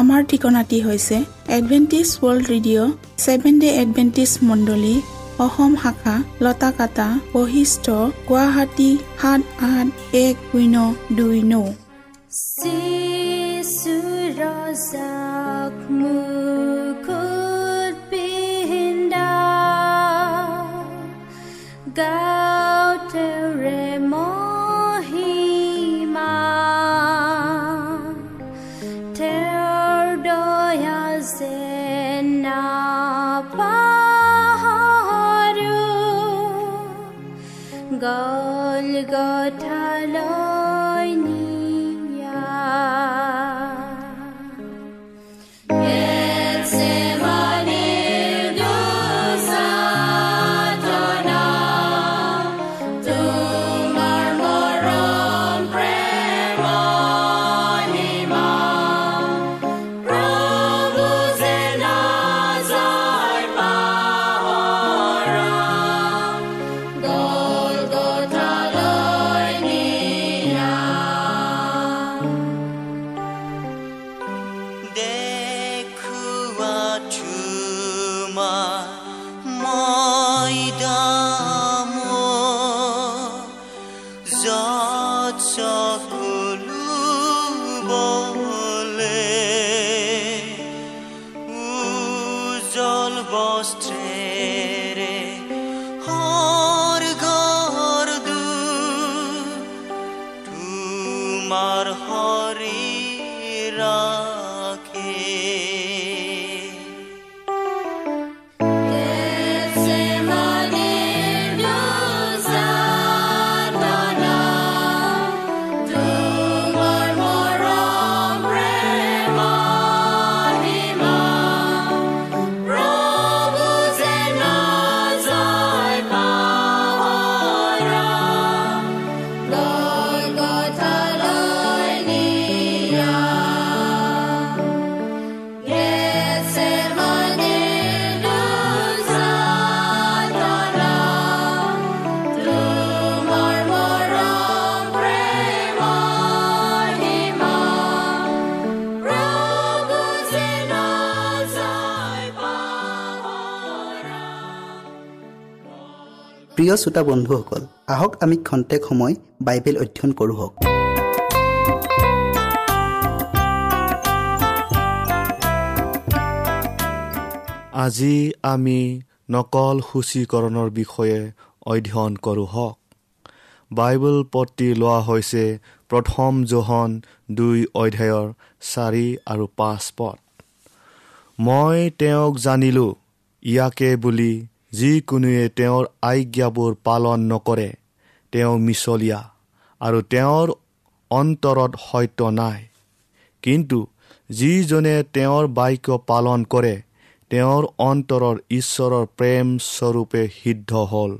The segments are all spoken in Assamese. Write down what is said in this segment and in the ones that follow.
আমাৰ ঠিকনাটি হৈছে Adventist World Radio' Seven Day Adventist মণ্ডলী অসম শাখা লতাকাটা বশিষ্ট গুৱাহাটী সাত আঠ এক শূন্য দুই ন। প্ৰিয় শ্ৰোতা বন্ধুসকল আহক আমি খন্তেক সময় বাইবেল অধ্যয়ন কৰোঁ আজি আমি নকল সূচীকৰণৰ বিষয়ে অধ্যয়ন কৰোঁ হওক। বাইবেল পতি লোৱা হৈছে প্ৰথম জোহন দুই অধ্যায়ৰ চাৰি আৰু পাঁচ পদ। মই তেওঁক জানিলোঁ ইয়াকে বুলি যিকোনোৱে তেওঁৰ আজ্ঞাবোৰ পালন নকৰে তেওঁ মিছলীয়া আৰু তেওঁৰ অন্তৰত সত্য নাই। কিন্তু যিজনে তেওঁৰ বাক্য পালন কৰে তেওঁৰ অন্তৰৰ ঈশ্বৰৰ প্ৰেম স্বৰূপে সিদ্ধ হ'ল।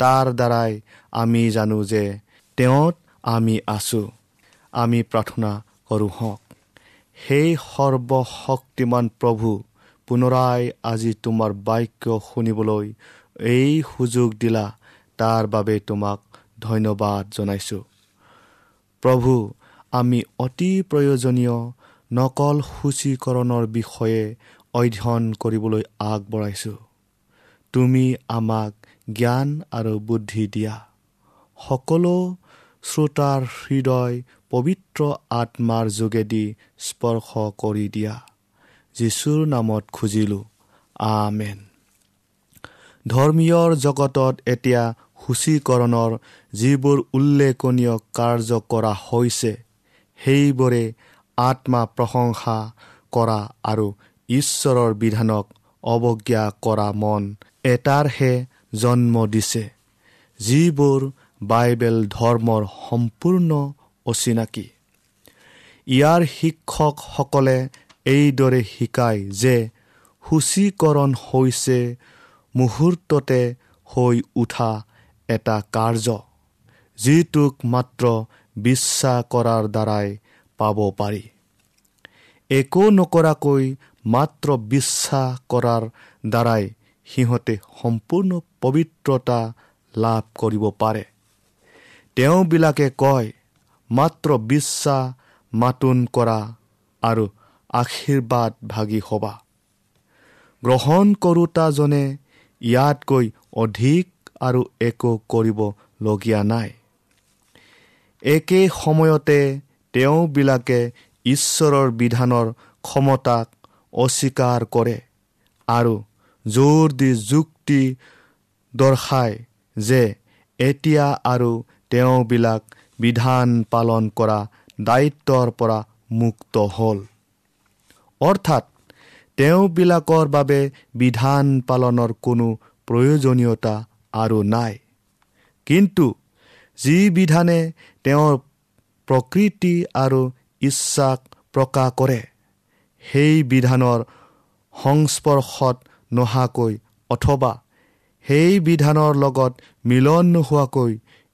তাৰ দ্বাৰাই আমি জানো যে তেওঁত আমি আছোঁ। আমি প্ৰাৰ্থনা কৰোঁ হওক। সেই সৰ্বশক্তিমান প্ৰভু পুনৰাই আজি তোমাৰ বাক্য শুনিবলৈ এই সুযোগ দিলা তাৰ বাবে তোমাক ধন্যবাদ জনাইছোঁ। প্ৰভু আমি অতি প্ৰয়োজনীয় নকল সূচীকৰণৰ বিষয়ে অধ্যয়ন কৰিবলৈ আগবঢ়াইছোঁ। তুমি আমাক জ্ঞান আৰু বুদ্ধি দিয়া। সকলো শ্ৰোতাৰ হৃদয় পবিত্ৰ আত্মাৰ যোগেদি স্পৰ্শ কৰি দিয়া। যীশুৰ নামত খুজিলোঁ। আমেন। ধৰ্মীয়ৰ জগতত এতিয়া সূচীকৰণৰ যিবোৰ উল্লেখনীয় কাৰ্য কৰা হৈছে সেইবোৰে আত্মা প্ৰশংসা কৰা আৰু ঈশ্বৰৰ বিধানক অৱজ্ঞা কৰা মন এটাৰহে জন্ম দিছে যিবোৰ বাইবেল ধৰ্মৰ সম্পূৰ্ণ অচিনাকি। ইয়াৰ শিক্ষকসকলে এইদৰে শিকায় যে সূচীকৰণ হৈছে মুহূৰ্ততে হৈ উঠা এটা কাৰ্য যিটোক মাত্ৰ বিশ্বাস কৰাৰ দ্বাৰাই পাব পাৰি। একো নকৰাকৈ মাত্ৰ বিশ্বাস কৰাৰ দ্বাৰাই সিহঁতে সম্পূৰ্ণ পবিত্ৰতা লাভ কৰিব পাৰে। তেওঁবিলাকে কয় মাত্ৰ বিশ্বাস মাতোন কৰা আৰু আশীৰ্বাদ ভাগি হবা। গ্ৰহণ কৰোতাজনে ইয়াতকৈ অধিক আৰু একো কৰিবলগীয়া নাই। একে সময়তে তেওঁবিলাকে ঈশ্বৰৰ বিধানৰ ক্ষমতাক অস্বীকাৰ কৰে আৰু জোৰ দি যুক্তি দৰ্শায় যে এতিয়া আৰু তেওঁবিলাক বিধান পালন কৰা দায়িত্বৰ পৰা মুক্ত হ'ল। অৰ্থাৎ তেওঁবিলাকৰ বাবে বিধান পালনৰ কোনো প্ৰয়োজনীয়তা আৰু নাই। কিন্তু যি বিধানে তেওঁৰ প্ৰকৃতি আৰু ইচ্ছাক প্ৰকাশ কৰে সেই বিধানৰ সংস্পৰ্শত নহাকৈ অথবা সেই বিধানৰ লগত মিলন নোহোৱাকৈ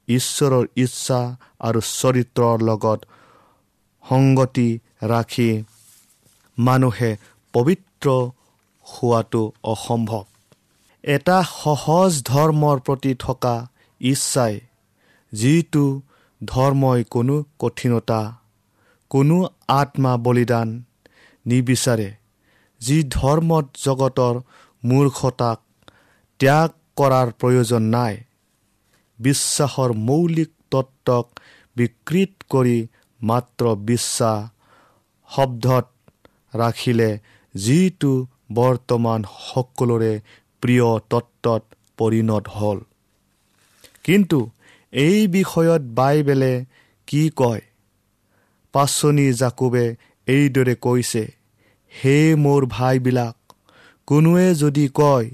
ঈশ্বৰৰ ইচ্ছা আৰু চৰিত্ৰৰ লগত সংগতি ৰাখি মানুহে পবিত্ৰ হোৱাটো অসম্ভৱ। এটা সহজ ধৰ্মৰ প্ৰতি থকা ইচ্ছাই যিটো ধৰ্মই কোনো কঠিনতা কোনো আত্মা বলিদান নিবিচাৰে যি ধৰ্মত জগতৰ মূৰ্খতাক ত্যাগ কৰাৰ প্ৰয়োজন নাই বিশ্বাসৰ মৌলিক তত্ত্বক বিকৃত কৰি মাত্ৰ বিশ্বাস শব্দত ৰাখিলে যিটো বৰ্তমান সকলোৰে প্ৰিয় তত্ত্বত পৰিণত হ'ল। কিন্তু এই বিষয়ত বাইবেলে কি কয়? পাচনি জাকুবে এইদৰে কৈছে হে মোৰ ভাইবিলাক কোনোৱে যদি কয়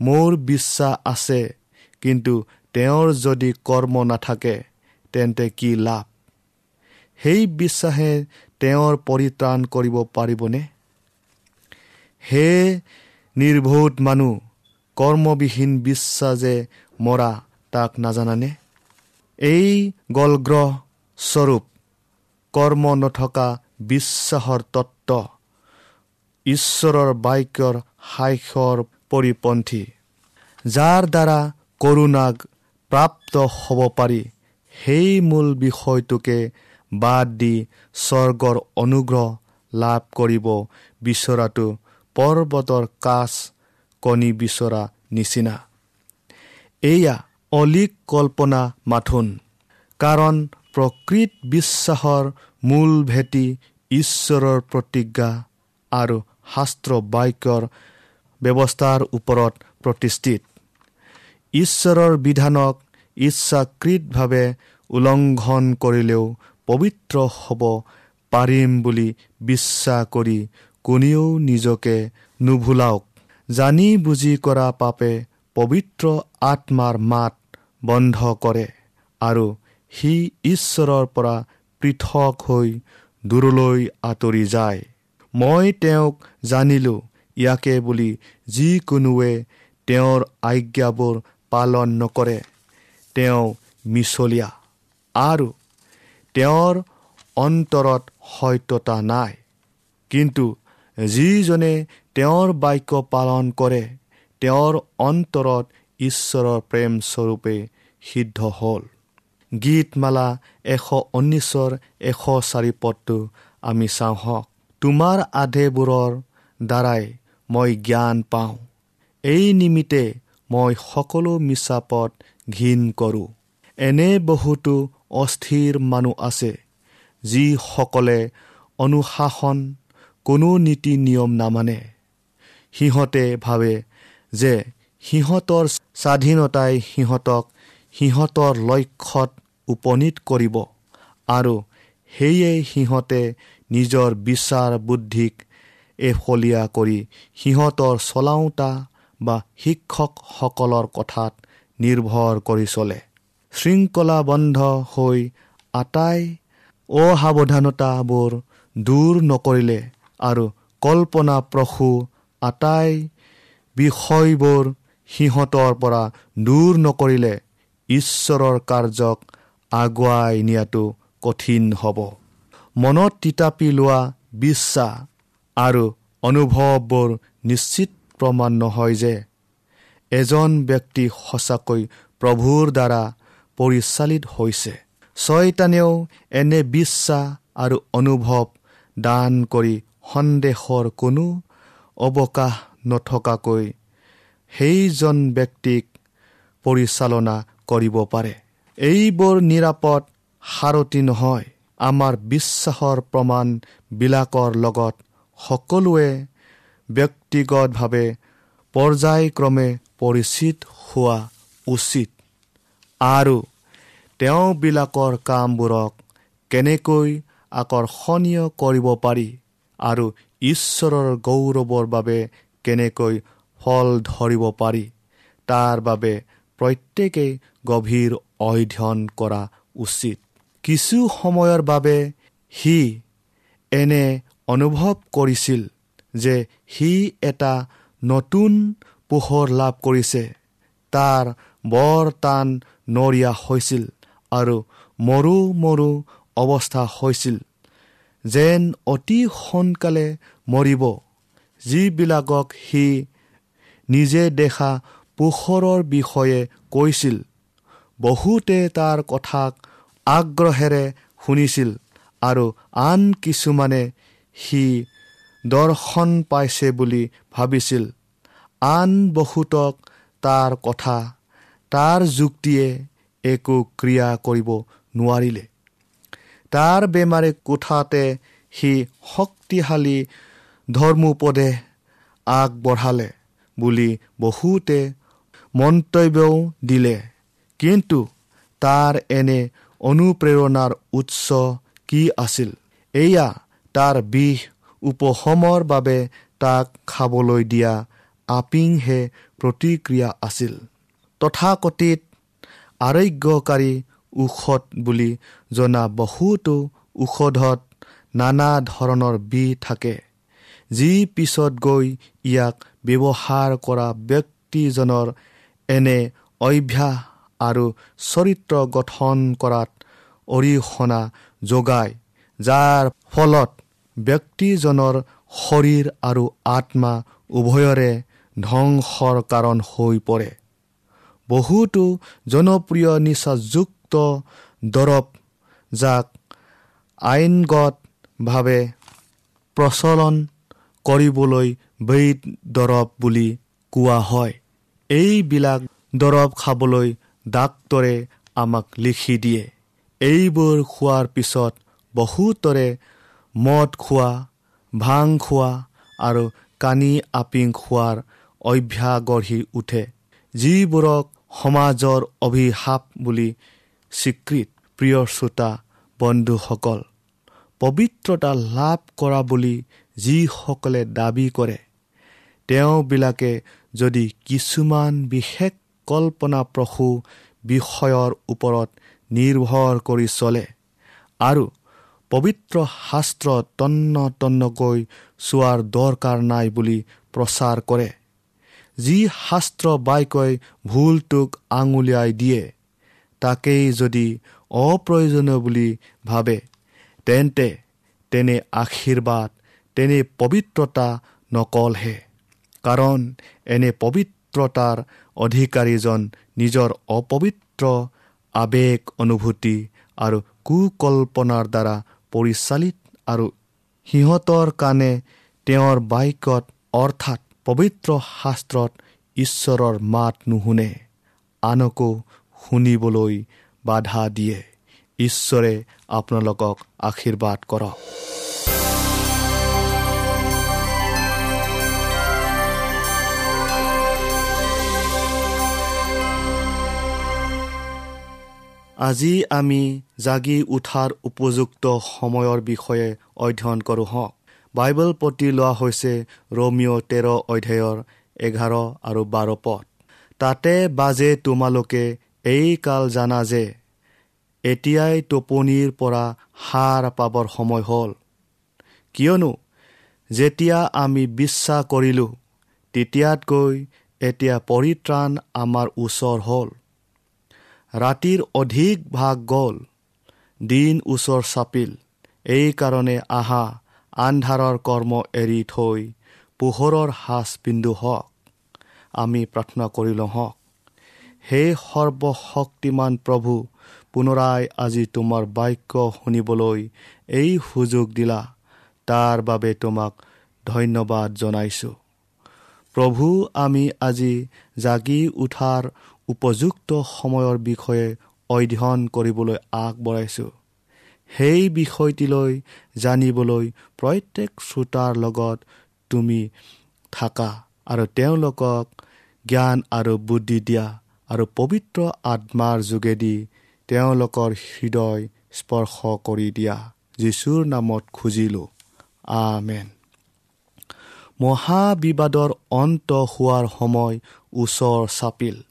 মোৰ বিশ্বাস আছে কিন্তু তেওঁৰ যদি কৰ্ম নাথাকে তেন্তে কি লাভ? সেই বিশ্বাসে তেওঁৰ পৰিত্ৰাণ কৰিব পাৰিবনে? হে নিৰ্বোধ মানুহ কৰ্মবিহীন বিশ্বাস যে মৰা তাক নাজানানে? এই গলগ্ৰহ স্বৰূপ কৰ্ম নথকা বিশ্বাসৰ তত্ত্ব ঈশ্বৰৰ বাক্যৰ সাক্ষৰ পৰিপন্থী যাৰ দ্বাৰা কৰোণাক প্ৰাপ্ত হ'ব পাৰি সেই মূল বিষয়টোকে বাদ দি স্বৰ্গৰ অনুগ্ৰহ লাভ কৰিব বিচৰাটো পৰ্বতৰ কাছ কণী বিচৰা নিচিনা। এয়া অলিক কল্পনা মাথোন। কাৰণ প্ৰকৃত বিশ্বাসৰ মূল ভেটি ঈশ্বৰৰ প্ৰতিজ্ঞা আৰু শাস্ত্ৰ বাক্যৰ ব্যৱস্থাৰ ওপৰত প্ৰতিষ্ঠিত। ঈশ্বৰৰ বিধানক ইচ্ছাকৃতভাৱে উলংঘন কৰিলেও পবিত্ৰ হ'ব পাৰিম বুলি বিশ্বাস কৰি কোনেও নিজকে নুভুলাওক। জানি বুজি কৰা পাপে পবিত্ৰ আত্মাৰ মাত বন্ধ কৰে আৰু সি ঈশ্বৰৰ পৰা পৃথক হৈ দূৰলৈ আঁতৰি যায়। মই তেওঁক জানিলোঁ ইয়াকে বুলি যিকোনোৱে তেওঁৰ আজ্ঞাবোৰ পালন নকৰে। তেওঁ মিছলীয়া আৰু তেওঁৰ অন্তৰত সত্যতা নাই। কিন্তু যিজনে তেওঁৰ বাক্য পালন কৰে তেওঁৰ অন্তৰত ঈশ্বৰৰ প্ৰেম স্বৰূপে সিদ্ধ হ'ল। গীতমালা এশ ঊনৈছৰ এশ চাৰি পদটো আমি চাওঁ হওক। তোমাৰ আধেবোৰৰ দ্বাৰাই মই জ্ঞান পাওঁ। এই নিমিত্তে মই সকলো মিছা পথ ঘীন কৰোঁ। এনে বহুতো অস্থিৰ মানুহ আছে যিসকলে অনুশাসন কোনো নীতি নিয়ম নামানে। সিহঁতে ভাবে যে সিহঁতৰ স্বাধীনতাই সিহঁতক সিহঁতৰ লক্ষ্যত উপনীত কৰিব আৰু সেয়ে সিহঁতে নিজৰ বিচাৰ বুদ্ধিক এফলীয়া কৰি সিহঁতৰ চলাওঁতা বা শিক্ষকসকলৰ কথাত নিৰ্ভৰ কৰি চলে। শৃংখলাবন্ধ হৈ আটাই অসাৱধানতাবোৰ দূৰ নকৰিলে আৰু কল্পনাপ্ৰসূ আটাই বিষয়বোৰ সিহঁতৰ পৰা দূৰ নকৰিলে ঈশ্বৰৰ কাৰ্যক আগুৱাই নিয়াটো কঠিন হ'ব। মনত তিতাপি লোৱা বিশ্বাস আৰু অনুভৱবোৰ নিশ্চিত প্ৰমাণ নহয় যে এজন ব্যক্তি সঁচাকৈ প্ৰভুৰ দ্বাৰা পৰিচালিত হৈছে। ছয়তানেও এনে বিশ্বাস আৰু অনুভৱ দান কৰি সন্দেহৰ কোনো অৱকাশ নথকাকৈ সেইজন ব্যক্তিক পৰিচালনা কৰিব পাৰে। এইবোৰ নিৰাপদ সাৰথি নহয়। আমাৰ বিশ্বাসৰ প্ৰমাণবিলাকৰ লগত সকলোৱে ব্যক্তিগতভাৱে পৰ্যায়ক্ৰমে পৰিচিত হোৱা উচিত। আৰু তেওঁবিলাকৰ কামবোৰক কেনেকৈ আকৰ্ষণীয় কৰিব পাৰি আৰু ঈশ্বৰৰ গৌৰৱৰ বাবে কেনেকৈ ফল ধৰিব পাৰি তাৰ বাবে প্ৰত্যেকেই গভীৰ অধ্যয়ন কৰা উচিত। কিছু সময়ৰ বাবে সি এনে অনুভৱ কৰিছিল যে সি এটা নতুন পোহৰ লাভ কৰিছে। তাৰ বৰ টান নৰিয়া হৈছিল আৰু মৰু মৰু অৱস্থা হৈছিল। যেন অতি সোনকালে মৰিব। যিবিলাকক সি নিজে দেখা পোহৰৰ বিষয়ে কৈছিল বহুতে তাৰ কথাক আগ্ৰহেৰে শুনিছিল আৰু আন কিছুমানে সি দৰ্শন পাইছে বুলি ভাবিছিল। আন বহুতক তাৰ কথা তাৰ যুক্তিয়ে একো ক্ৰিয়া কৰিব নোৱাৰিলে। তাৰ বেমাৰে কোঠাতে সি শক্তিশালী ধৰ্মোপদেশ আগবঢ়ালে বুলি বহুতে মন্তব্যও দিলে। কিন্তু তাৰ এনে অনুপ্ৰেৰণাৰ উৎস কি আছিল? এয়া তাৰ বিষ উপশমৰ বাবে তাক খাবলৈ দিয়া আপিংহে প্ৰতিক্ৰিয়া আছিল। তথাকথিত আৰোগ্যকাৰী ঔষধ বুলি জনা বহুতো ঔষধত নানা ধৰণৰ বিষ থাকে যি পিছত গৈ ইয়াক ব্যৱহাৰ কৰা ব্যক্তিজনৰ এনে অভ্যাস আৰু চৰিত্ৰ গঠন কৰাত অৰিহণা যোগায় যাৰ ফলত ব্যক্তিজনৰ শৰীৰ আৰু আত্মা উভয়ৰে ধ্বংসৰ কাৰণ হৈ পৰে। বহুতো জনপ্ৰিয় নিচাযুক্ত দৰৱ যাক আইনগতভাৱে প্ৰচলন কৰিবলৈ বৈদ দৰৱ বুলি কোৱা হয়। এইবিলাক দৰৱ খাবলৈ ডাক্তৰে আমাক লিখি দিয়ে। এইবোৰ খোৱাৰ পিছত বহুতৰে মদ খোৱা ভাং খোৱা আৰু কানি আপিং খোৱাৰ অভ্যাস গঢ়ি উঠে। যিবোৰক সমাজৰ অভিশাপ বুলি স্বীকৃত প্ৰিয় শ্ৰোতা বন্ধুসকল পবিত্ৰতা লাভ কৰা বুলি যিসকলে দাবী কৰে তেওঁবিলাকে যদি কিছুমান বিশেষ কল্পনাপ্ৰসূ বিষয়ৰ ওপৰত নিৰ্ভৰ কৰি চলে আৰু পবিত্ৰ শাস্ত্ৰ তন্ন তন্নকৈ চোৱাৰ দৰকাৰ নাই বুলি প্ৰচাৰ কৰে। যি শাস্ত্ৰ বাক্যই ভুলটোক আঙুলিয়াই দিয়ে তাকেই যদি অপ্ৰয়োজনীয় বুলি ভাবে তেন্তে তেনে আশীৰ্বাদ তেনে পবিত্ৰতা নকলহে। কাৰণ এনে পবিত্ৰতাৰ অধিকাৰীজন নিজৰ অপবিত্ৰ আৱেগ অনুভূতি আৰু কুকল্পনাৰ দ্বাৰা পৰিচালিত আৰু সিহঁতৰ কাৰণে তেওঁৰ বাক্যত অৰ্থাৎ পবিত্ৰ শাস্ত্ৰত ঈশ্বৰৰ মাত নুশুনে আনকো শুনিবলৈ বাধা দিয়ে। ঈশ্বৰে আপোনালোকক আশীৰ্বাদ কৰক। আজি আমি জাগি উঠাৰ উপযুক্ত সময়ৰ বিষয়ে অধ্যয়ন কৰোঁ হওক। বাইবেল প্ৰতি লোৱা হৈছে ৰমিঅ' তেৰ অধ্যায়ৰ এঘাৰ আৰু বাৰ পথ তাতে বাজে তোমালোকে এই কাল জানা যে এতিয়াই টোপনিৰ পৰা সাৰ পাবৰ সময় হ'ল। কিয়নো যেতিয়া আমি বিশ্বাস কৰিলোঁ তেতিয়াতকৈ এতিয়া পৰিত্ৰাণ আমাৰ ওচৰ হ'ল। ৰাতিৰ অধিক ভাগ গ'ল দিন ওচৰ চাপিল। এইকাৰণে আহা আন্ধাৰৰ কৰ্ম এৰি থৈ পোহৰৰ সাজ পিন্ধো হওক। আমি প্ৰাৰ্থনা কৰি লওঁ হওক। সেই সৰ্বশক্তিমান প্ৰভু পুনৰাই আজি তোমাৰ বাক্য শুনিবলৈ এই সুযোগ দিলা। তাৰ বাবে তোমাক ধন্যবাদ জনাইছোঁ। প্ৰভু আমি আজি জাগি উঠাৰ উপযুক্ত সময়ৰ বিষয়ে অধ্যয়ন কৰিবলৈ আগবঢ়াইছোঁ। সেই বিষয়টিলৈ জানিবলৈ প্ৰত্যেক শ্ৰোতাৰ লগত তুমি থাকা আৰু তেওঁলোকক জ্ঞান আৰু বুদ্ধি দিয়া আৰু পবিত্ৰ আত্মাৰ যোগেদি তেওঁলোকৰ হৃদয় স্পৰ্শ কৰি দিয়া। যীশুৰ নামত খুজিলোঁ। আমেন। মহাবিবাদৰ অন্ত হোৱাৰ সময় ওচৰ চাপিল।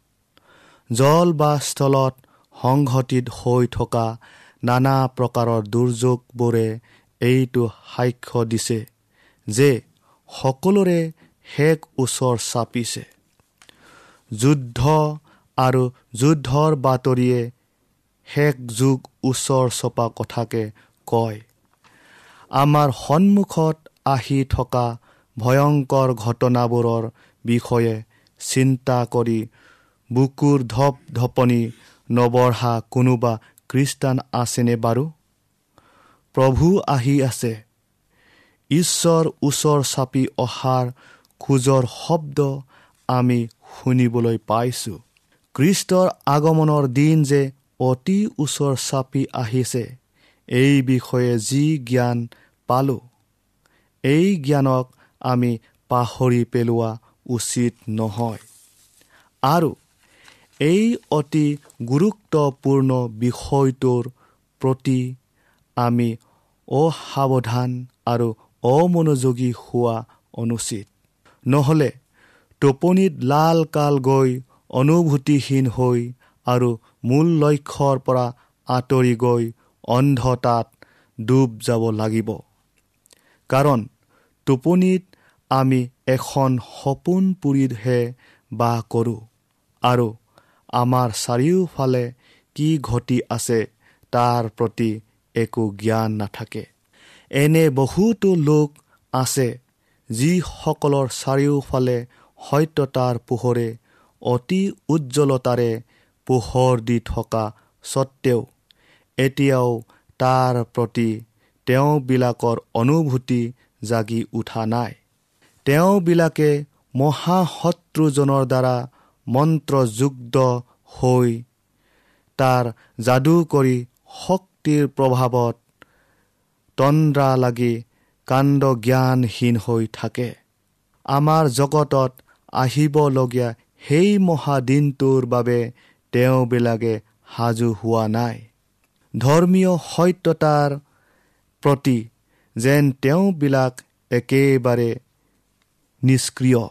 জল বা স্থলত সংঘটিত হৈ থকা নানা প্ৰকাৰৰ দুৰ্যোগবোৰে এইটো সাক্ষ্য দিছে যে সকলোৰে শেষ ওচৰ চাপিছে। যুদ্ধ আৰু যুদ্ধৰ বাতৰিয়ে শেষ যুগ ওচৰ চপা কথাকে কয়। আমাৰ সন্মুখত আহি থকা ভয়ংকৰ ঘটনাবোৰৰ বিষয়ে চিন্তা কৰি বুকুৰ ধপ ধপনি নবঢ়া কোনোবা খ্ৰীষ্টান আছেনে বাৰু? প্ৰভু আহি আছে। ঈশ্বৰ ওচৰ চাপি অহাৰ খোজৰ শব্দ আমি শুনিবলৈ পাইছোঁ। খ্ৰীষ্টৰ আগমনৰ দিন যে অতি ওচৰ চাপি আহিছে এই বিষয়ে যি জ্ঞান পালোঁ এই জ্ঞানক আমি পাহৰি পেলোৱা উচিত নহয়। আৰু এই অতি গুৰুত্বপূৰ্ণ বিষয়টোৰ প্ৰতি আমি অসাৱধান আৰু অমনোযোগী হোৱা অনুচিত। নহ'লে টোপনিত লাল কাল গৈ অনুভূতিহীন হৈ আৰু মূল লক্ষ্যৰ পৰা আঁতৰি গৈ অন্ধতাত ডুব যাব লাগিব। কাৰণ টোপনিত আমি এখন সপোন পুৰিহে বাস কৰোঁ আৰু আমাৰ চাৰিওফালে কি ঘটি আছে তাৰ প্ৰতি একো জ্ঞান নাথাকে। এনে বহুতো লোক আছে যিসকলৰ চাৰিওফালে সত্যতাৰ পোহৰে অতি উজ্জ্বলতাৰে পোহৰ দি থকা স্বত্তেও এতিয়াও তাৰ প্ৰতি তেওঁবিলাকৰ অনুভূতি জাগি উঠা নাই। তেওঁবিলাকে মহাশত্ৰুজনৰ দ্বাৰা মন্ত্ৰযুক্ত হৈ তাৰ যাদু কৰি শক্তিৰ প্ৰভাৱত তন্দ্ৰা লাগি কাণ্ড জ্ঞানহীন হৈ থাকে। আমাৰ জগতত আহিবলগীয়া সেই মহাদিনটোৰ বাবে তেওঁবিলাকে সাজু হোৱা নাই। ধৰ্মীয় সত্যতাৰ প্ৰতি যেন তেওঁবিলাক একেবাৰে নিষ্ক্ৰিয়।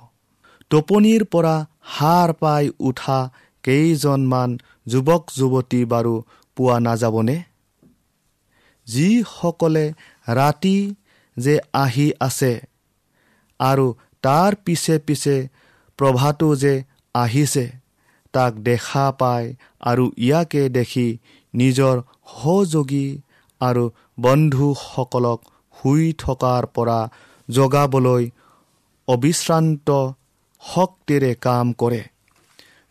টোপনিৰ পৰা সাৰ পাই উঠা কেইজনমান যুৱক যুৱতী বাৰু পোৱা নাযাবনে? যিসকলে ৰাতি যে আহি আছে আৰু তাৰ পিছে পিছে প্ৰভাটো যে আহিছে তাক দেখা পায় আৰু ইয়াকে দেখি নিজৰ সহযোগী আৰু বন্ধুসকলক শুই থকাৰ পৰা জগাবলৈ অবিশ্ৰান্ত শক্তিৰে কাম কৰে।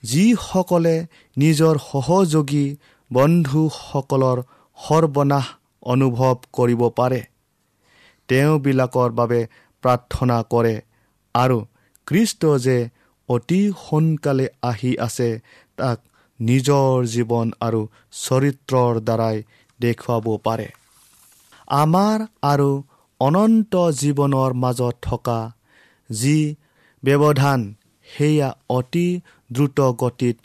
যিসকলে নিজৰ সহযোগী বন্ধুসকলৰ সৰ্বনাশ অনুভৱ কৰিব পাৰে তেওঁবিলাকৰ বাবে প্ৰাৰ্থনা কৰে আৰু খ্ৰীষ্ট যে অতি সোনকালে আহি আছে তাক নিজৰ জীৱন আৰু চৰিত্ৰৰ দ্বাৰাই দেখুৱাব পাৰে। আমাৰ আৰু অনন্ত জীৱনৰ মাজত থকা যি ব্যৱধান সেয়া অতি দ্ৰুত গতিত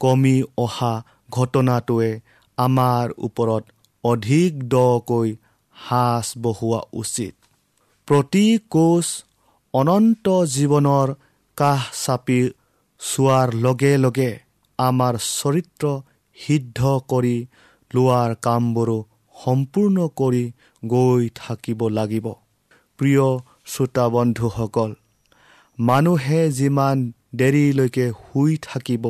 কমি অহা ঘটনাটোৱে আমাৰ ওপৰত অধিক দকৈ সাজ বহোৱা উচিত। প্ৰতি কোচ অনন্ত জীৱনৰ কাষ চাপি চোৱাৰ লগে লগে আমাৰ চৰিত্ৰ সিদ্ধ কৰি লোৱাৰ কামবোৰো সম্পূৰ্ণ কৰি গৈ থাকিব লাগিব। প্ৰিয় শ্ৰোতা বন্ধুসকল মানুহে যিমান দেৰিলৈকে শুই থাকিব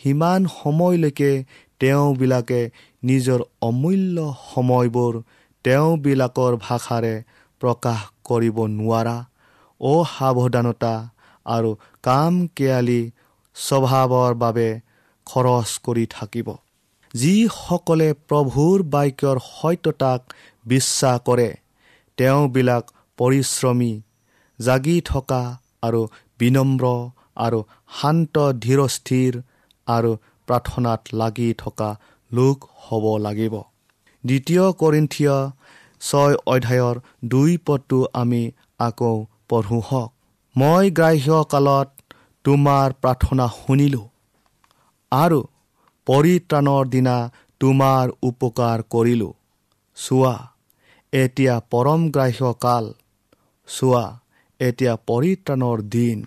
সিমান সময়লৈকে তেওঁবিলাকে নিজৰ অমূল্য সময়বোৰ তেওঁবিলাকৰ ভাষাৰে প্ৰকাশ কৰিব নোৱাৰা অসাৱধানতা আৰু কাম কেয়ালি স্বভাৱৰ বাবে খৰচ কৰি থাকিব। যিসকলে প্ৰভুৰ বাক্যৰ সত্যতাক বিশ্বাস কৰে তেওঁবিলাক পৰিশ্ৰমী জাগি থকা আৰু বিনম্ৰ আৰু শান্ত ধীৰস্থিৰ আৰু প্ৰাৰ্থনাত লাগি থকা লোক হ'ব লাগিব। দ্বিতীয় কৰিন্থিয় ছয় অধ্যায়ৰ দুই পদটো আমি আকৌ পঢ়ো হওক। মই গ্ৰাহ্য কালত তোমাৰ প্ৰাৰ্থনা শুনিলোঁ আৰু পৰিত্ৰাণৰ দিনা তোমাৰ উপকাৰ কৰিলোঁ। চোৱা এতিয়া পৰম গ্ৰাহ্য কাল চোৱা এতিয়া পৰিত্ৰাণৰ দিন।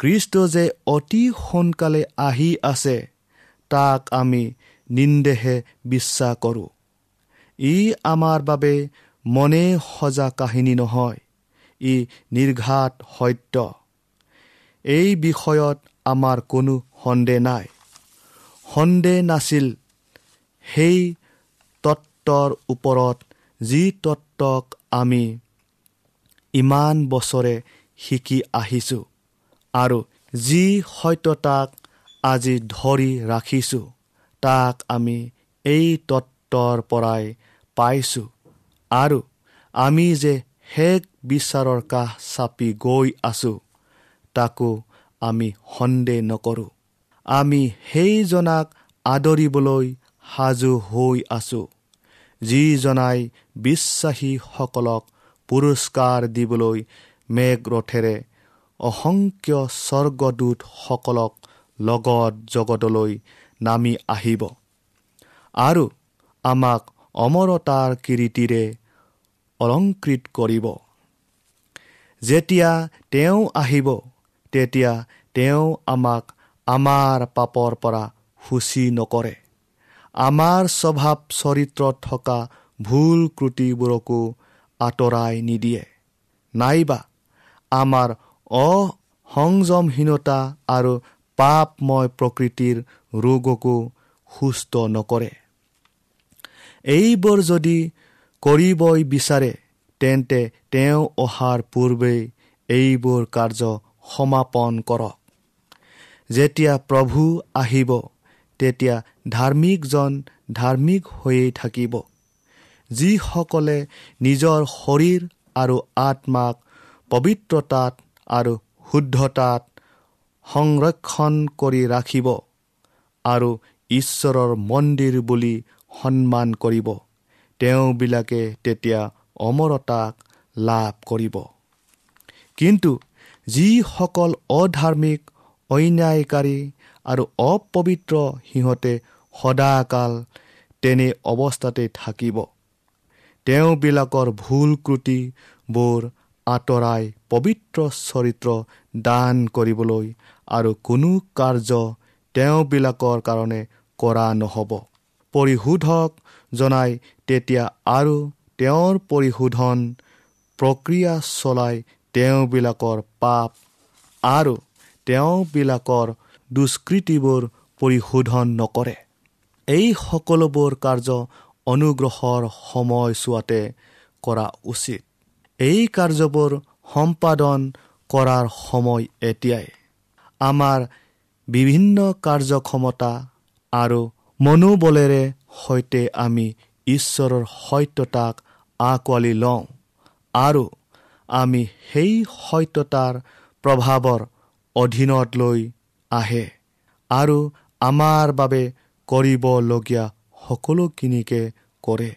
কৃষ্ট যে অতি সোনকালে আহি আছে তাক আমি নিন্দেহে বিশ্বাস কৰোঁ। ই আমাৰ বাবে মনে সজা কাহিনী নহয় ই নিৰ্ঘাত সত্য। এই বিষয়ত আমাৰ কোনো সন্দেহ নাই। সন্দেহ নাছিল সেই তত্ত্বৰ ওপৰত যি তত্ত্বক আমি ইমান বছৰে শিকি আহিছোঁ আৰু যি সত্যতাক আজি ধৰি ৰাখিছোঁ তাক আমি এই তত্ত্বৰ পৰাই পাইছোঁ আৰু আমি যে শেষ বিচাৰৰ কাষ চাপি গৈ আছোঁ তাকো আমি সন্দেহ নকৰোঁ। আমি সেইজনাক আদৰিবলৈ সাজু হৈ আছোঁ যিজনাই বিশ্বাসীসকলক পুৰস্কাৰ দিবলৈ মেঘৰথেৰে অসংখ্য স্বৰ্গদূতসকলক লগত জগতলৈ নামি আহিব। আৰু আমাক অমৰতাৰ কিৰিটিৰে অলংকৃত কৰিব। যেতিয়া তেওঁ আহিব তেতিয়া তেওঁ আমাক আমাৰ পাপৰ পৰা সূচী নকৰে। আমাৰ স্বভাৱ চৰিত্ৰত থকা ভুল ক্ৰুটিবোৰকো আঁতৰাই নিদিয়ে। নাইবা আমাৰ অসংযমহীনতা আৰু পাপময় প্ৰকৃতিৰ ৰোগকো সুস্থ নকৰে। এইবোৰ যদি কৰিবই বিচাৰে তেন্তে তেওঁ অহাৰ পূৰ্বেই এইবোৰ কাৰ্য সমাপন কৰক। যেতিয়া প্ৰভু আহিব তেতিয়া ধাৰ্মিকজন ধাৰ্মিক হৈয়ে থাকিব। যিসকলে নিজৰ শৰীৰ আৰু আত্মাক পবিত্ৰতাত আৰু শুদ্ধতাত সংৰক্ষণ কৰি ৰাখিব আৰু ঈশ্বৰৰ মন্দিৰ বুলি সন্মান কৰিব। তেওঁবিলাকে তেতিয়া অমৰতাক লাভ কৰিব। কিন্তু যিসকল অধাৰ্মিক অন্যায়কাৰী আৰু অপবিত্ৰ সিহঁতে সদাকাল তেনে অৱস্থাতে থাকিব। তেওঁবিলাকৰ ভুল ক্ৰুটিবোৰ আঁতৰাই পবিত্ৰ চৰিত্ৰ দান কৰিবলৈ আৰু কোনো কাৰ্য তেওঁবিলাকৰ কাৰণে কৰা নহ'ব। পৰিশোধক জনাই তেতিয়া আৰু তেওঁৰ পৰিশোধন প্ৰক্ৰিয়া চলাই তেওঁবিলাকৰ পাপ আৰু তেওঁবিলাকৰ দুষ্কৃতিবোৰ পৰিশোধন নকৰে। এই সকলোবোৰ কাৰ্য অনুগ্ৰহৰ সময়ছোৱাতে কৰা উচিত। এই কাৰ্যবোৰ সম্পাদন কৰাৰ সময় এতিয়াই। আমাৰ বিভিন্ন কাৰ্যক্ষমতা আৰু মনোবলেৰে সৈতে আমি ঈশ্বৰৰ সত্যতাক আঁকোৱালি লওঁ আৰু আমি সেই সত্যতাৰ প্ৰভাৱৰ অধীনত লৈ আহে আৰু আমাৰ বাবে কৰিবলগীয়া সকলোখিনিকে কৰে।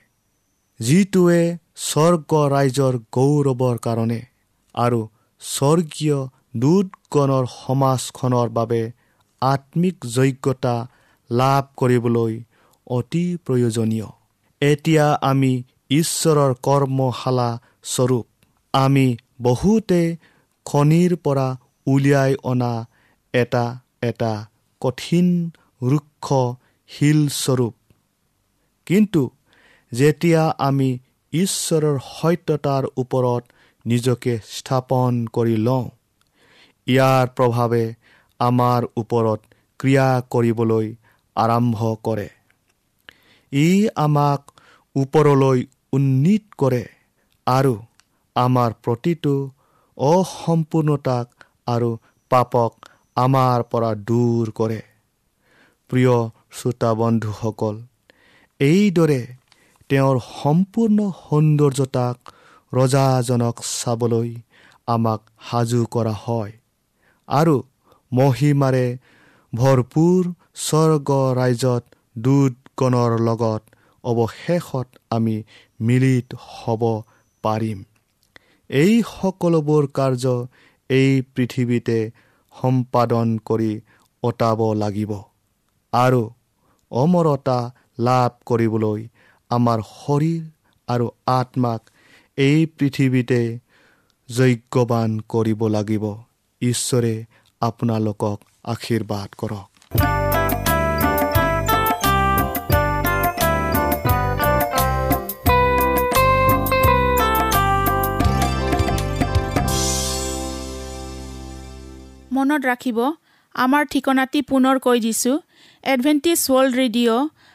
যিটোৱে স্বৰ্গ ৰাইজৰ গৌৰৱৰ কাৰণে আৰু স্বৰ্গীয় দুধগণৰ সমাজখনৰ বাবে আত্মিক যোগ্যতা লাভ কৰিবলৈ অতি প্ৰয়োজনীয়। এতিয়া আমি ঈশ্বৰৰ কৰ্মশালা স্বৰূপ। আমি বহুতে খনিৰ পৰা উলিয়াই অনা এটা এটা কঠিন ৰুক্ষ শিলস্বৰূপ কিন্তু যেতিয়া আমি ঈশ্বৰৰ সত্যতাৰ ওপৰত নিজকে স্থাপন কৰি লওঁ ইয়াৰ প্ৰভাৱে আমাৰ ওপৰত ক্ৰিয়া কৰিবলৈ আৰম্ভ কৰে। ই আমাক ওপৰলৈ উন্নীত কৰে আৰু আমাৰ প্ৰতিটো অসম্পূৰ্ণতাক আৰু পাপক আমাৰ পৰা দূৰ কৰে। প্ৰিয় শ্ৰোতা বন্ধুসকল এইদৰে তেওঁৰ সম্পূৰ্ণ সৌন্দৰ্যতাক ৰজাজনক চাবলৈ আমাক সাজু কৰা হয়। আৰু মহিমাৰে ভৰপূৰ স্বৰ্গ ৰাইজত দুধগণৰ লগত অৱশেষত আমি মিলিত হ'ব পাৰিম। এই সকলোবোৰ কাৰ্য এই পৃথিৱীতে সম্পাদন কৰি অতাব লাগিব। আৰু অমৰতা লাভ কৰিবলৈ আমাৰ শৰীৰ আৰু আত্মাক এই পৃথিৱীতে যজ্ঞবান কৰিব লাগিব। ঈশ্বৰে আপোনালোকক আশীৰ্বাদ কৰক। মনত ৰাখিব আমাৰ ঠিকনাটি পুনৰ কৈ দিছোঁ। Adventist World Radio'